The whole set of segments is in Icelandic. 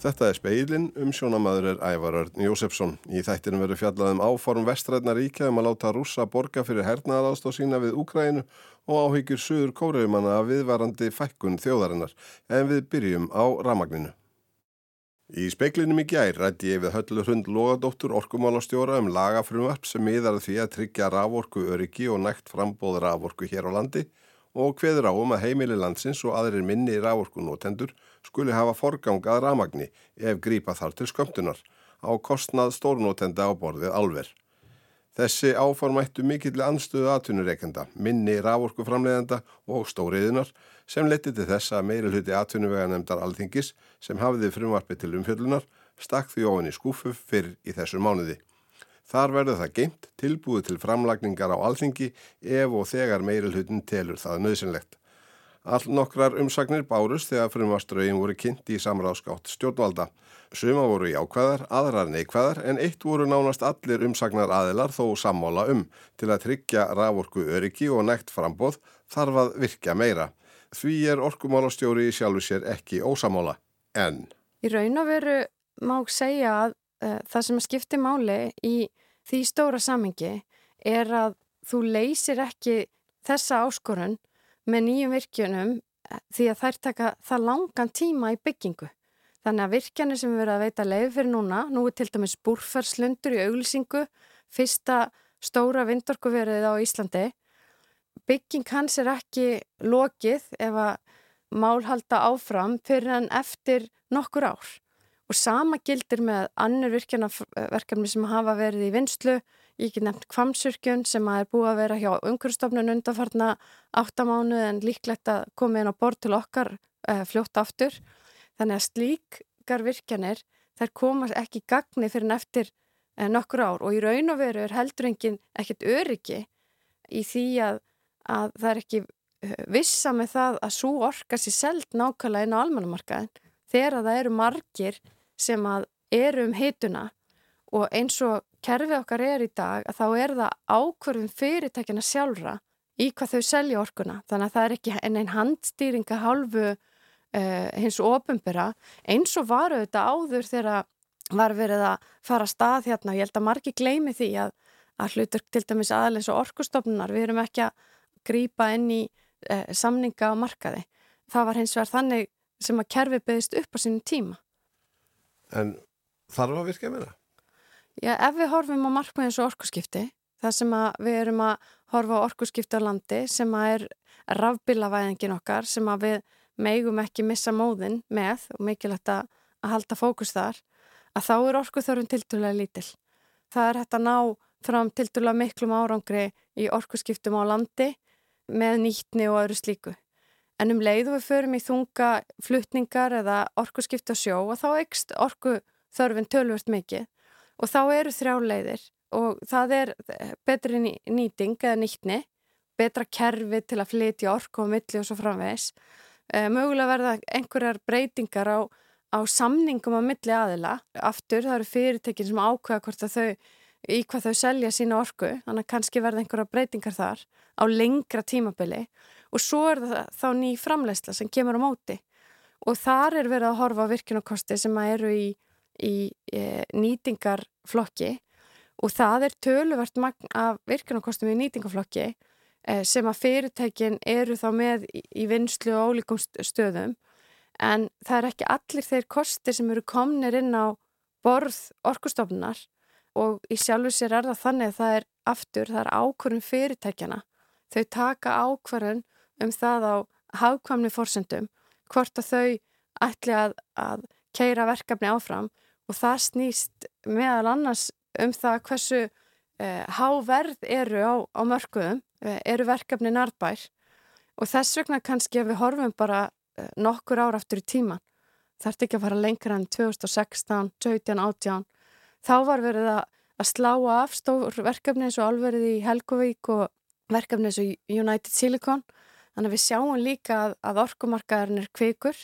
Þetta er speilin, um sjónamaður er Ævar Örn Jósefsson. Í þættinu verður fjallað um áform vestræðna ríkja um að láta rússa borga fyrir hernaðarást á sína við Úkrænu og áhyggjur suður kóruumanna af viðvarandi fækkun þjóðarinnar en við byrjum á ramagninu. Í speiklinum í gær rætti ég við höllu hund Lógadóttur orkumálastjóra um lagafrumvarp sem miðar því að tryggja raforku öryggi og nægt frambóð raforku hér á landi og hveður á um að heimili landsins og aðrir minni raforkunótendur skuli hafa forgangað ramagni ef grípa þar til skömmtunar á kostnað stórnótenda á borðið alver. Þessi áformættu mikill anstöðu atvinnureikenda, minni raforkuframleðenda og stóriðunar sem leti til þess að meiri hluti atvinnuveganemdar alþingis sem hafiði frumvarpi til umfjöllunar stakk því ofin í skúfu fyrr í þessu mánuði. Þar verður það geimt tilbúið til framlagningar á alþingi ef og þegar meirulhutin telur það nöðsynlegt. All nokkrar umsagnir bárust þegar frumaströgin voru kynnt í samráðskátt stjórnvalda. Suma voru jákvæðar, aðrar neikvæðar en eitt voru nánast allir umsagnar aðilar þó sammála um til að tryggja raforku öryggi og nekt frambóð þarf að virka meira. Því er orkumálastjóri í sjálfu sér ekki ósamála. En? Í raun og veru má segja að uh, það sem skiptir máli í því stóra samengi er að þú leysir ekki þessa áskorun með nýjum virkjunum því að þær taka það langan tíma í byggingu. Þannig að virkjanir sem við verðum að veita leið fyrir núna, nú er til dæmis búrferslundur í auglýsingu, fyrsta stóra vindorkuverið á Íslandi. Bygging hans er ekki lokið ef að mál halda áfram fyrir en eftir nokkur ár. Og sama gildir með annir virkjarverkefni sem hafa verið í vinslu, ég get nefnt kvamsurkjun sem er búið að vera hjá umhverfstofnun undanfarna áttamánu en líklegt að koma inn á bort til okkar uh, fljótt aftur. Þannig að slíkar virkjanir þær komast ekki gagni fyrir neftir uh, eh, nokkur ár. Og í raun og veru er heldur enginn ekkert öryggi í því að, að það er ekki uh, vissa með það að svo orka sér seld nákvæmlega inn á almannamarkaðin þegar það eru margir sem að eru um hituna og eins og kerfið okkar er í dag að þá er það ákverðum fyrirtækina sjálfra í hvað þau selja orkuna. Þannig að það er ekki en einn handstýringa hálfu uh, hins ofinbera eins og varu þetta áður þegar var verið að fara að stað hérna og ég held að margi gleimi því að, að hlutur til dæmis aðeins og orkustofnunar við erum ekki að grýpa inn í uh, samninga á markaði. Það var hins vegar þannig sem að kerfið beðist upp á sínum tíma En þarf að virka meira? Já, ef við horfum á markmiðins og orkuskipti, það sem við erum að horfa á orkuskipti á landi sem að er rafbílavæðingin okkar sem að við meigum ekki missa móðin með og mikilvægt að, halda fókus þar, að þá er orkuþörfum tildulega lítill. Það er hægt að ná fram tildulega miklum árangri í orkuskiptum á landi með nýtni og öðru slíku. En um leið og við förum í þunga flutningar eða orku skipta sjó og þá ekst orku þörfin tölvört mikið og þá eru þrjá leiðir og það er betri nýting eða nýtni, betra kerfi til að flytja orku og milli og svo framvegs. E, mögulega verða einhverjar breytingar á, á samningum á milli aðila. Aftur það eru fyrirtekin sem ákveða hvort að þau í hvað þau selja sína orku, þannig að kannski verða einhverja breytingar þar á lengra tímabili. Og svo er það þá ný framlegsla sem kemur á móti. Og þar er verið að horfa á virkunakosti sem eru í, í e, nýtingarflokki. Og það er töluvert magn af virkunarkostum í nýtingarflokki e, sem að fyrirtækin eru þá með í, í vinslu og ólíkum stöðum. En það er ekki allir þeir kosti sem eru komnir inn á borð orkustofnunar og í sjálfu sér er það þannig að það er aftur, það er ákvörðun fyrirtækjana þau taka ákvörðun um það á hafkvamni fórsendum hvort að þau ætli að, að keira verkefni áfram og það snýst meðal annars um það hversu eh, háverð eru á, á mörguðum, eh, eru verkefni narbær og þess vegna kannski að við horfum bara eh, nokkur ára aftur í tíman. Það ert ekki að fara lengra enn 2016, 17, 18. Þá var verið að, að slá af stór verkefni eins og alverið í Helgovík og verkefni eins og United Silicon Þannig að við sjáum líka að, að orkumarkaðurinn er kvikur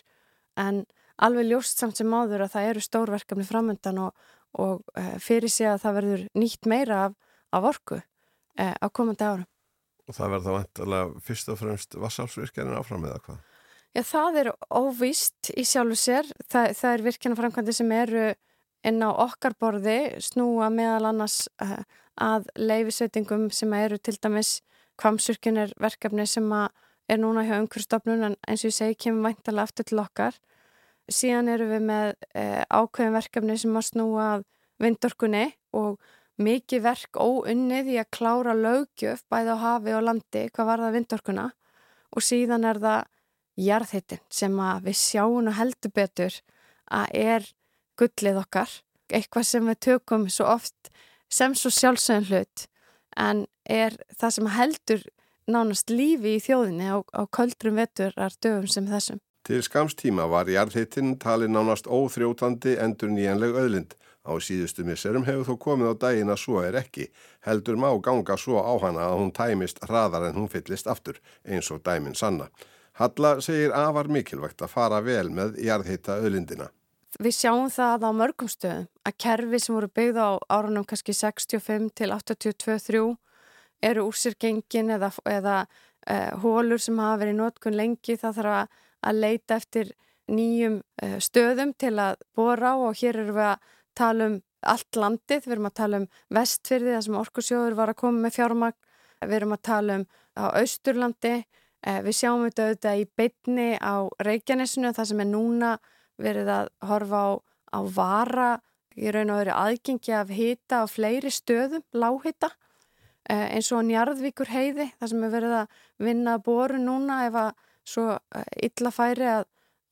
en alveg ljóst samt sem áður að það eru stórverkefni framöndan og, og uh, fyrir sig að það verður nýtt meira af, af orku uh, á komandi árum. Og það verður þá vantilega fyrst og fremst vassálsvirkjarinn áfram eða hvað? Já, það er óvíst í sjálfu sér. Það, það er virkjana framkvæmdi sem eru inn á okkar borði snúa meðal annars uh, að leifisveitingum sem eru til dæmis kvamsurkjunir verkefni sem er núna hjá umhverfstofnun en eins og ég segi kemur væntalega aftur til okkar. Síðan eru við með uh, ákveðin verkefni sem að snúa vindorkunni og mikið verk óunnið í að klára lögjöf bæði á hafi og landi hvað var það vindorkuna og síðan er það jarðhittin sem að við sjáum og heldur betur að er gullið okkar, eitthvað sem við tökum svo oft sem svo sjálfsögn hlut en er það sem heldur nánast lífi í þjóðinni á, á köldrum veturar dögum sem þessum. Til skamstíma var jarðhittin tali nánast óþrjótandi endur nýjanleg öðlind. Á síðustu misserum hefur þó komið á daginn að svo er ekki. Heldur má ganga svo á hana að hún tæmist hraðar en hún fyllist aftur, eins og dæmin sanna. Halla segir afar mikilvægt að fara vel með jarðhitta öðlindina. Við sjáum það á mörgum stöðum að kerfi sem voru byggð á árunum kannski 65 til 82-3 eru úr sér gengin eða, eða uh, hólur sem hafa verið nótkun lengi. Það þarf að, að leita eftir nýjum uh, stöðum til að bóra á og hér eru við að tala um allt landið, við erum að tala um vestfyrði þar sem orkusjóður var að koma með fjármagn, við erum að tala um á austurlandi, uh, við sjáum þetta auðvitað í bytni á Reykjanesinu þar sem er núna verið að horfa á, á vara í raun og verið aðgengi af hita á fleiri stöðum, láhita eh, eins og njarðvíkur heiði þar sem er verið að vinna boru núna ef að svo eh, illa færi að,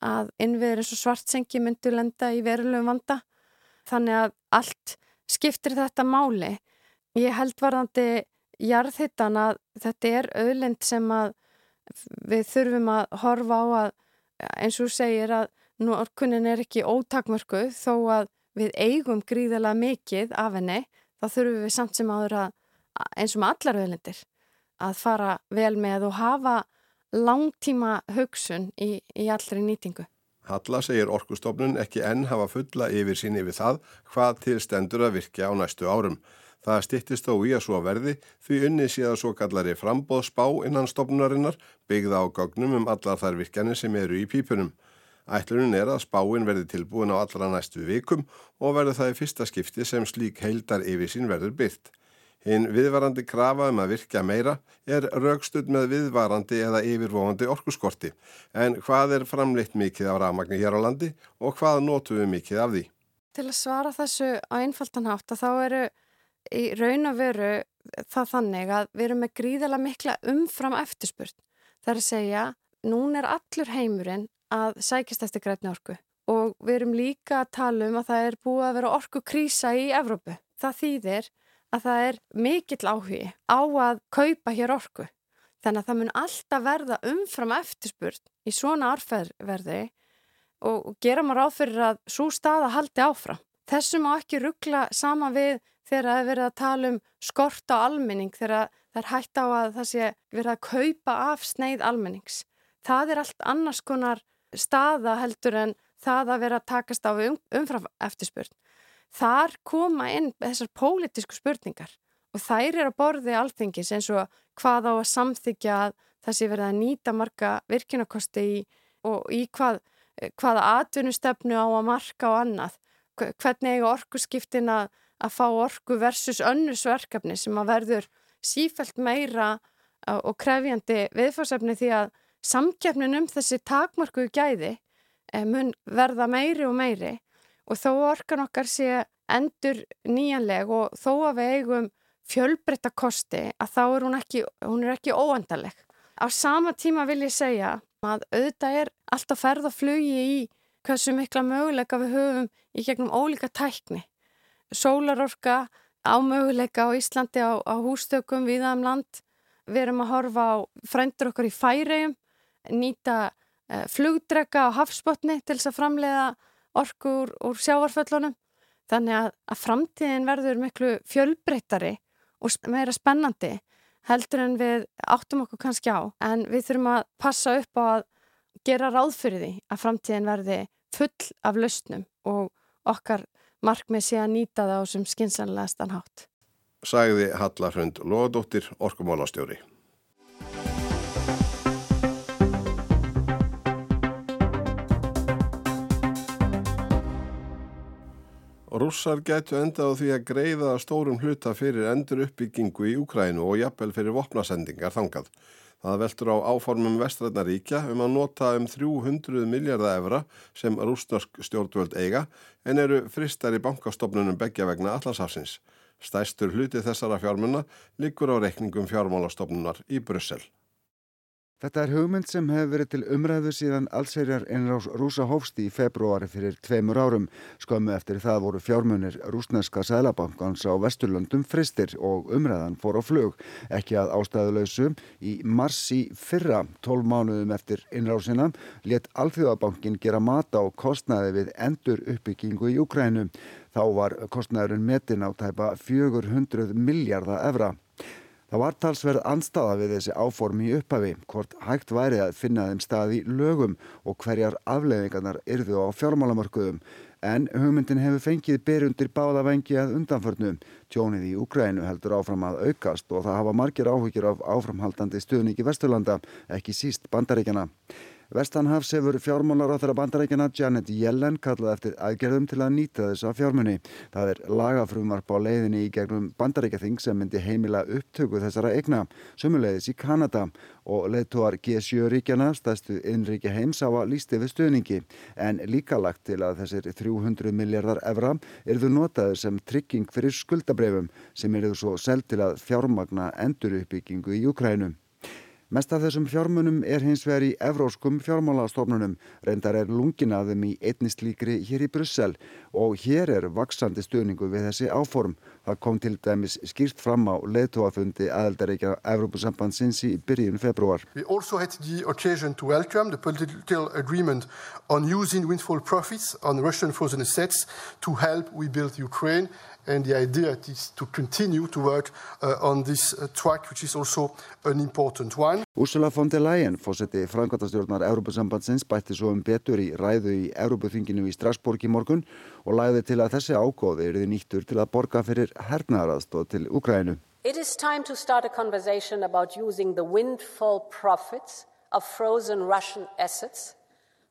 að innviður eins og svartsengi myndu lenda í verulegum vanda. Þannig að allt skiptir þetta máli. Ég held varðandi jarðhittan að þetta er auðlind sem að við þurfum að horfa á að eins og segir að Norkunin er ekki ótakmörku þó að við eigum gríðilega mikið af henni þá þurfum við samt sem áður að eins og með allar veðlendir að fara vel með og hafa langtíma hugsun í, í allri nýtingu. Halla segir orkustofnun ekki enn hafa fulla yfir sín yfir það hvað til stendur að virkja á næstu árum. Það stittist þó í að svo verði því unni síðan svo kallari frambóðsbá innan stofnunarinnar byggða á gögnum um allar þær virkjanir sem eru í pípunum. Ætlunin er að spáin verði tilbúin á allra næstu vikum og verður það í fyrsta skipti sem slík heildar yfir sín verður byrt. Hinn viðvarandi krafa um að virka meira er raukstud með viðvarandi eða yfirvóandi orkuskorti. En hvað er framleitt mikið af rafmagni hér á landi og hvað notum við mikið af því? Til að svara þessu á einfaldanhátt að þá eru í raun og veru það þannig að við erum með gríðala mikla umfram eftirspurt. Það er að segja, nún er allur heimurinn að sækist eftir grætni orku og við erum líka að tala um að það er búið að vera orku krísa í Evrópu. Það þýðir að það er mikill áhugi á að kaupa hér orku. Þannig að það mun alltaf verða umfram eftirspurt í svona arferverði og gera maður áfyrir að svo staða haldi áfram. Þessum á ekki ruggla sama við þegar það er verið að tala um skort á almenning þegar það er hægt á að það sé verið að kaupa af sneið almennings. Það er allt annars konar staða heldur en það að vera að takast á um, umfram eftirspurn. Þar koma inn þessar pólitísku spurningar og þær eru að borði alþengis eins og hvað á að samþykja sé verið að nýta marga virkinarkosti í og í hvað, hvaða atvinnustefnu á að marka og annað. Hvernig eiga orkuskiptin að, að fá orku versus önnusverkefni sem að verður sífælt meira og krefjandi viðfársefni því að samkjafnin um þessi takmarkuðu gæði eh, mun verða meiri og meiri og þó orkan okkar sé endur nýjanleg og þó að við eigum fjölbreytta kosti að þá er hún ekki, hún er ekki óendaleg. Á sama tíma vil ég segja að auðvitað er alltaf ferð og flugi í hversu mikla möguleika við höfum í gegnum ólíka tækni. Sólarorka á möguleika á Íslandi á, á hústökum viðaðum land. Við erum að horfa á frændur okkar í færegjum nýta uh, flugdrega á hafsbotni til þess að framleiða orkur úr, sjávarföllunum. Þannig að, að framtíðin verður miklu fjölbreyttari og meira spennandi heldur en við áttum okkur kannski á. En við þurfum að passa upp á að gera ráð fyrir því að framtíðin verði full af lausnum og okkar markmið sé að nýta það á sem skinsanlega stannátt. Sæði Hallarhund Lóðdóttir, orkumólastjóri. Rússar gætu enda á því að greiða stórum hluta fyrir endur uppbyggingu í Úkrænu og jafnvel fyrir vopnasendingar þangað. Það veldur á áformum vestræðnaríkja um að nota um 300 miljardar evra sem rúsnarsk stjórnvöld eiga en eru fristar í bankastofnunum begja vegna allarsafsins. Stæstur hluti þessara fjármunna likur á reikningum fjármálastofnunar í Brussel. Þetta er hugmynd sem hefur verið til umræðu síðan allserjar innrás rúsa hófsti í februari fyrir tveimur árum. Skömmu eftir það voru fjármunir rúsneska sælabankans á Vesturlöndum fristir og umræðan fór á flug. Ekki að ástæðuleysu. Í marsi fyrra, tólf mánuðum eftir innrásina, let Alþjóðabankin gera mata og kostnaði við endur uppbyggingu í Ukrænu. Þá var kostnaðurinn metin á tæpa 400 miljardar evra. Það var talsverð anstaða við þessi áform í upphafi, hvort hægt væri að finna þeim stað í lögum og hverjar afleiðingarnar yrðu á fjármálamörkuðum. En hugmyndin hefur fengið byrjundir báða vengi að undanförnum. Tjónið í Ukrænu heldur áfram að aukast og það hafa margir áhugir af áframhaldandi stuðningi Vesturlanda, ekki síst bandaríkjana. Vestanhafs hefur fjármálar á þeirra bandarækjana Janet Yellen kallað eftir aðgerðum til að nýta þessa fjármunni. Það er lagafrumvarp á leiðinni í gegnum bandarækjathing sem myndi heimila upptöku þessara egna, sumulegðis í Kanada og leðtúar G7 ríkjana, stæstu innríkja heims á að lísti við stuðningi, en líka lagt til að þessir 300 miljardar evra erðu notaður sem trygging fyrir skuldabrefum sem erðu svo seld til að fjármagna enduruppbyggingu í Ukrænum. Mest af þessum fjármunum er hins vegar í evróskum fjármálastofnunum, reyndar er lungin að þeim í einni slíkri hér í Brussel og hér er vaksandi stuðningu við þessi áform. Það kom til dæmis skýrt fram á leðtóafundi aðeldaríkja Evrópusambandsins í byrjun februar. We also had the occasion to welcome the political agreement on using windfall profits on Russian frozen assets to help rebuild Ukraine and the idea is to continue to work uh, on this uh, track which is also an important one. Ursula von der Leyen, fósetti framkvæmtastjórnar Európusambandsins, bætti svo um betur í ræðu í Európuþinginu í Strasbourg í morgun og læði til að þessi ágóði er þið nýttur til að borga fyrir hernaðaraðstóð til Ukrænu. It is time to start a conversation about using the windfall profits of frozen Russian assets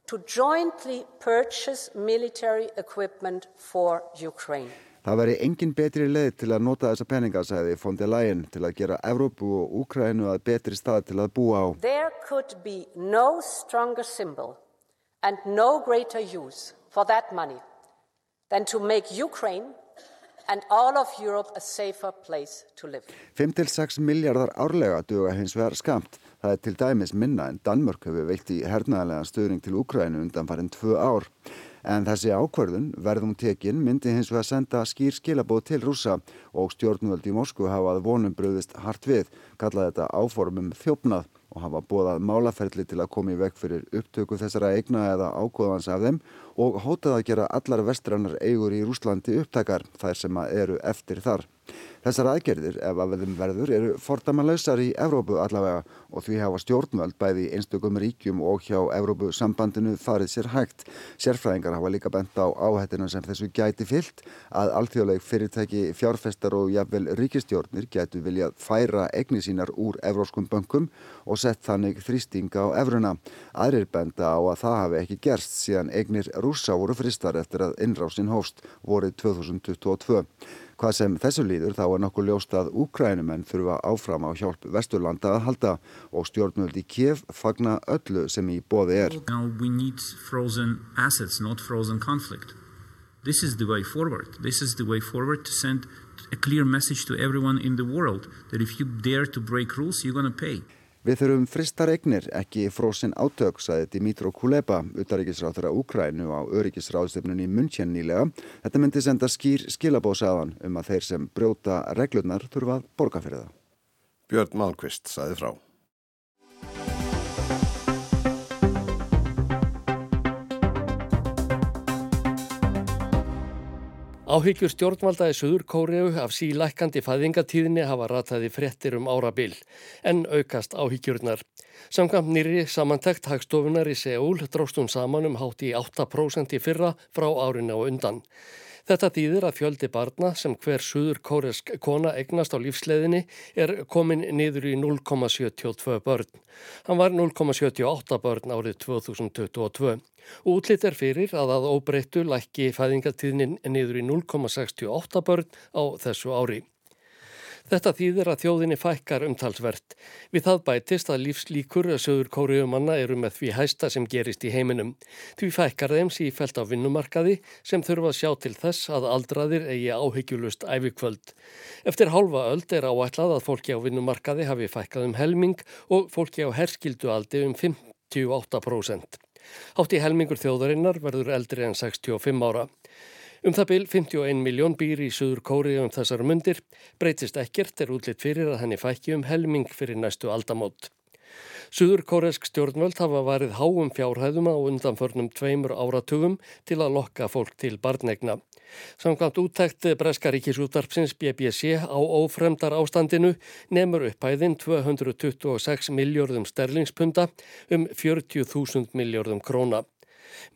to jointly purchase military equipment for Ukraine. Það veri engin betri leið til að nota þessa peninga, sagði von der Leyen, til að gera Evrópu og Úkrænu að betri stað til að búa á. There could be no stronger symbol and no greater use for that money than to make Ukraine and all of Europe a safer place to live. 5-6 miljardar árlega duga hins vegar skamt. Það er til dæmis minna en Danmörk hefur veikt í hernaðlega stöðning til Úkrænu undan farin tvö ár. En þessi ákverðun, verðum tekin, myndi hins vegar senda skýr skilabóð til rúsa og stjórnvöldi í Moskvu hafað vonum bröðist hart við, kallaði þetta áformum þjófnað og hafa bóðað málaferli til að koma í veg fyrir upptöku þessara eigna eða ákvöðans af þeim og hótað að gera allar vestrannar eigur í Rúslandi upptakar þær sem eru eftir þar. Þessar aðgerðir, ef að veðum verður, eru fordamalösar í Evrópu allavega og því hafa stjórnvöld bæði einstökum ríkjum og hjá Evrópu sambandinu farið sér hægt. Sérfræðingar hafa líka bent á áhættina sem þessu gæti fyllt að alþjóðleg fyrirtæki fjárfestar og jafnvel ríkistjórnir gætu viljað færa egni sínar úr evróskum bönkum og sett þannig þrýsting á evruna. Aðrir benda á að það hafi ekki gerst síðan egnir rúsa voru fristar eftir að innrásin hófst vorið 2022. Hvað sem þessu líður þá er nokkuð ljóst að Úkrænumenn þurfa áfram á hjálp Vesturlanda að halda og stjórnvöld í Kiev fagna öllu sem í bóði er. Assets. This is the way forward. This is the way forward to send a clear message to everyone in the world that if you dare to break rules, you're going to pay. Við þurfum fristar eignir, ekki frósin átök, saði Dimitro Kuleba, utaríkisráþara Úkrænu á öryggisráðstöfnunni München nýlega. Þetta myndi senda skýr skilabósaðan um að þeir sem brjóta reglurnar þurfa að borga fyrir það. Björn Malmqvist saði frá. Áhyggjur stjórnvalda í Suður Kóriðu af sílækandi fæðingatíðinni hafa rataði frettir um árabil, en aukast áhyggjurnar. Samkvæmt nýri samantækt hagstofunar í Seúl dróst hún saman um hátt í 8% í fyrra frá árinu á undan. Þetta þýðir að fjöldi barna sem hver suður kóresk kona egnast á lífsleðinni er komin niður í 0,72 börn. Hann var 0,78 börn árið 2022 og útlitt er fyrir að að óbreyttu lækki fæðingatíðnin niður í 0,68 börn á þessu ári. Þetta þýðir að þjóðinni fækkar umtalsvert. Við það bætist að lífslíkur söður kóriumanna eru með því hæsta sem gerist í heiminum. Því fækkar þeim sífælt á vinnumarkaði sem þurfa að sjá til þess að aldraðir eigi áhyggjulust æfikvöld. Eftir hálfa öld er áætlað að fólki á vinnumarkaði hafi fækkað um helming og fólki á herskildualdi um 58%. Hátt í helmingur þjóðarinnar verður eldri en 65 ára. Um það byl 51 miljón býr í Suður Kóri um þessar mundir, breytist ekkert er útlitt fyrir að henni fækki um helming fyrir næstu aldamót. Suður Kóresk stjórnvöld hafa varið háum fjárhæðum á undanförnum tveimur áratugum til að lokka fólk til barnegna. Samkvæmt úttækt Breskaríkisúttarpsins BBC á ófremdar ástandinu nefnur upphæðin 226 miljörðum sterlingspunda um 40.000 miljörðum króna.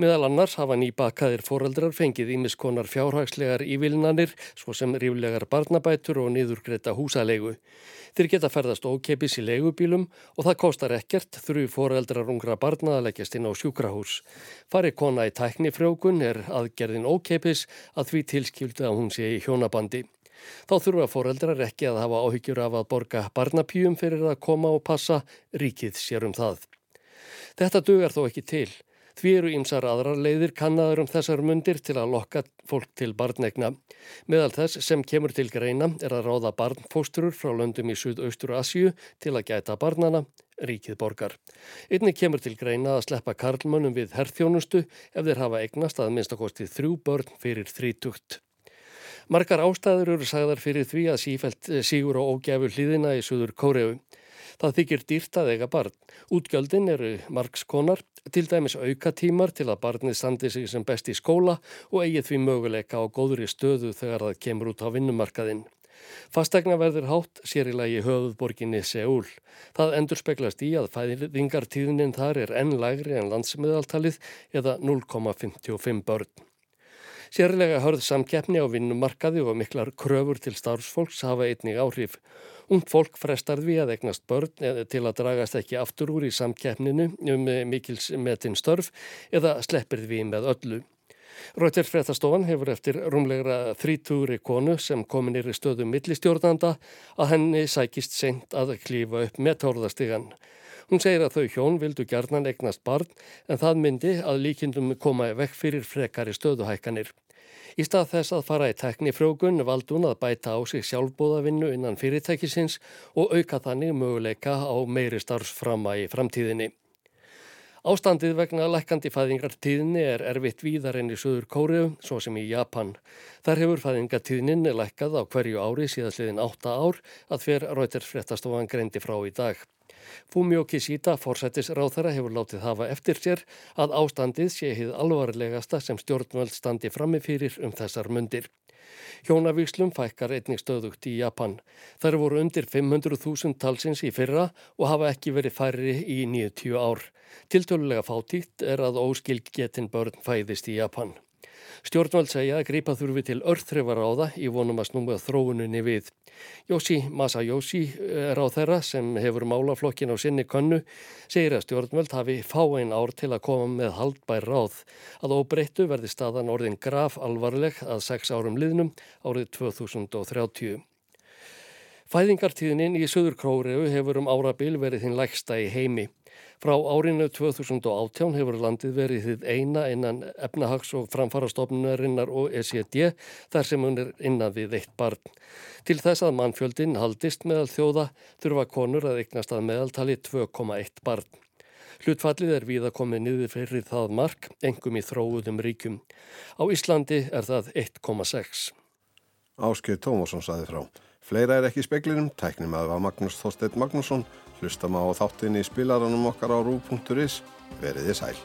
Meðal annars hafa nýbakaðir foreldrar fengið ímiskonar fjárhagslegar ívilnanir svo sem ríflegar barnabætur og niðurgreita húsalegu. Þeir geta ferðast ókeipis í legubílum og það kostar ekkert þrjú foreldrar ungra barna að leggjast inn á sjúkrahús. Fari kona í tæknifrjókun er aðgerðin ókeipis að því tilskildu að hún sé í hjónabandi. Þá þurfa foreldrar ekki að hafa áhyggjur af að borga barnapjúum fyrir að koma og passa ríkið sér um það. Þetta dugar þó ekki til. Því eru ýmsar aðrar leiðir kannaður um þessar mundir til að lokka fólk til barnegna. Meðal þess sem kemur til greina er að ráða barnfósturur frá löndum í Suðaustur Asju til að gæta barnana, ríkið borgar. Einni kemur til greina að sleppa karlmönnum við herrþjónustu ef þeir hafa eignast að minnstakosti þrjú börn fyrir þrítugt. Margar ástæður eru sagðar fyrir því að sífælt sígur og ógæfu hlýðina í Suður Kóreu. Það þykir dýrt að eiga barn. Útgjöldin eru margskonar, til dæmis aukatímar til að barnið standi sig sem best í skóla og eigið því möguleika á góðri stöðu þegar það kemur út á vinnumarkaðinn. Fastegna verður hátt sér í lagi höfuðborginni Seúl. Það endur speglast í að fæðingartíðinin þar er enn lægri en landsmiðaltalið eða 0,55 börn. Sérlega hörð samkeppni á vinnumarkaði og miklar kröfur til starfsfólks hafa einnig áhrif. Ung fólk frestar því að egnast börn til að dragast ekki aftur úr í samkeppninu um mikils metin störf eða sleppir því með öllu. Rauter fréttastofan hefur eftir rúmlegra þrítúri konu sem komin er í stöðu millistjórnanda að henni sækist seint að klífa upp með tórðastigan. Hún segir að þau hjón vildu gerðnan egnast barn en það myndi að líkindum koma vekk fyrir frekari stöðuhækkanir. Í stað þess að fara í teknifrjókun valdi hún að bæta á sig sjálfbóðavinnu innan fyrirtækisins og auka þannig möguleika á meiri starfsframa í framtíðinni. Ástandið vegna lækandi fæðingartíðinni er erfitt víðar enn í Suður Kóriu, svo sem í Japan. Þar hefur fæðingartíðnin lækkað á hverju ári síðastliðin átta ár að fyrr Reuters fréttastofan greindi frá í dag. Fumio Kishida, forsættis ráþara, hefur látið hafa eftir sér að ástandið sé hið alvarlegasta sem stjórnvöld standi frammefyrir um þessar mundir. Hjónavíkslum fækkar einnig stöðugt í Japan. Þar voru undir 500.000 talsins í fyrra og hafa ekki verið færri í 90 ár. Tiltölulega fátíkt er að óskilg getin börn fæðist í Japan. Stjórnvald segja að greipa þurfi til örþrifar á það í vonum að snúma þróuninni við. Jósi Masajósi er á þeirra sem hefur málaflokkin á sinni könnu, segir að stjórnvald hafi fáein ár til að koma með haldbær ráð. Að óbreyttu verði staðan orðin graf alvarleg að sex árum liðnum árið 2030. Fæðingartíðinin í Suður Króriðu hefur um árabil verið þinn læksta í heimi. Frá árinu 2018 hefur landið verið þið eina innan efnahags- og framfarastofnunarinnar og ECD þar sem hún er innan við eitt barn. Til þess að mannfjöldin haldist meðal þjóða þurfa konur að eignast að meðaltali 2,1 barn. Hlutfallið er við að komið niður fyrir það mark, engum í þróuðum ríkum. Á Íslandi er það 1,6. Áskei Tómasson saði frá. Fleira er ekki í speklinum, tæknum að það var Magnús Þorstein Magnússon Hlustam á þáttinni í spilaranum okkar á rú.is. Veriði sæl.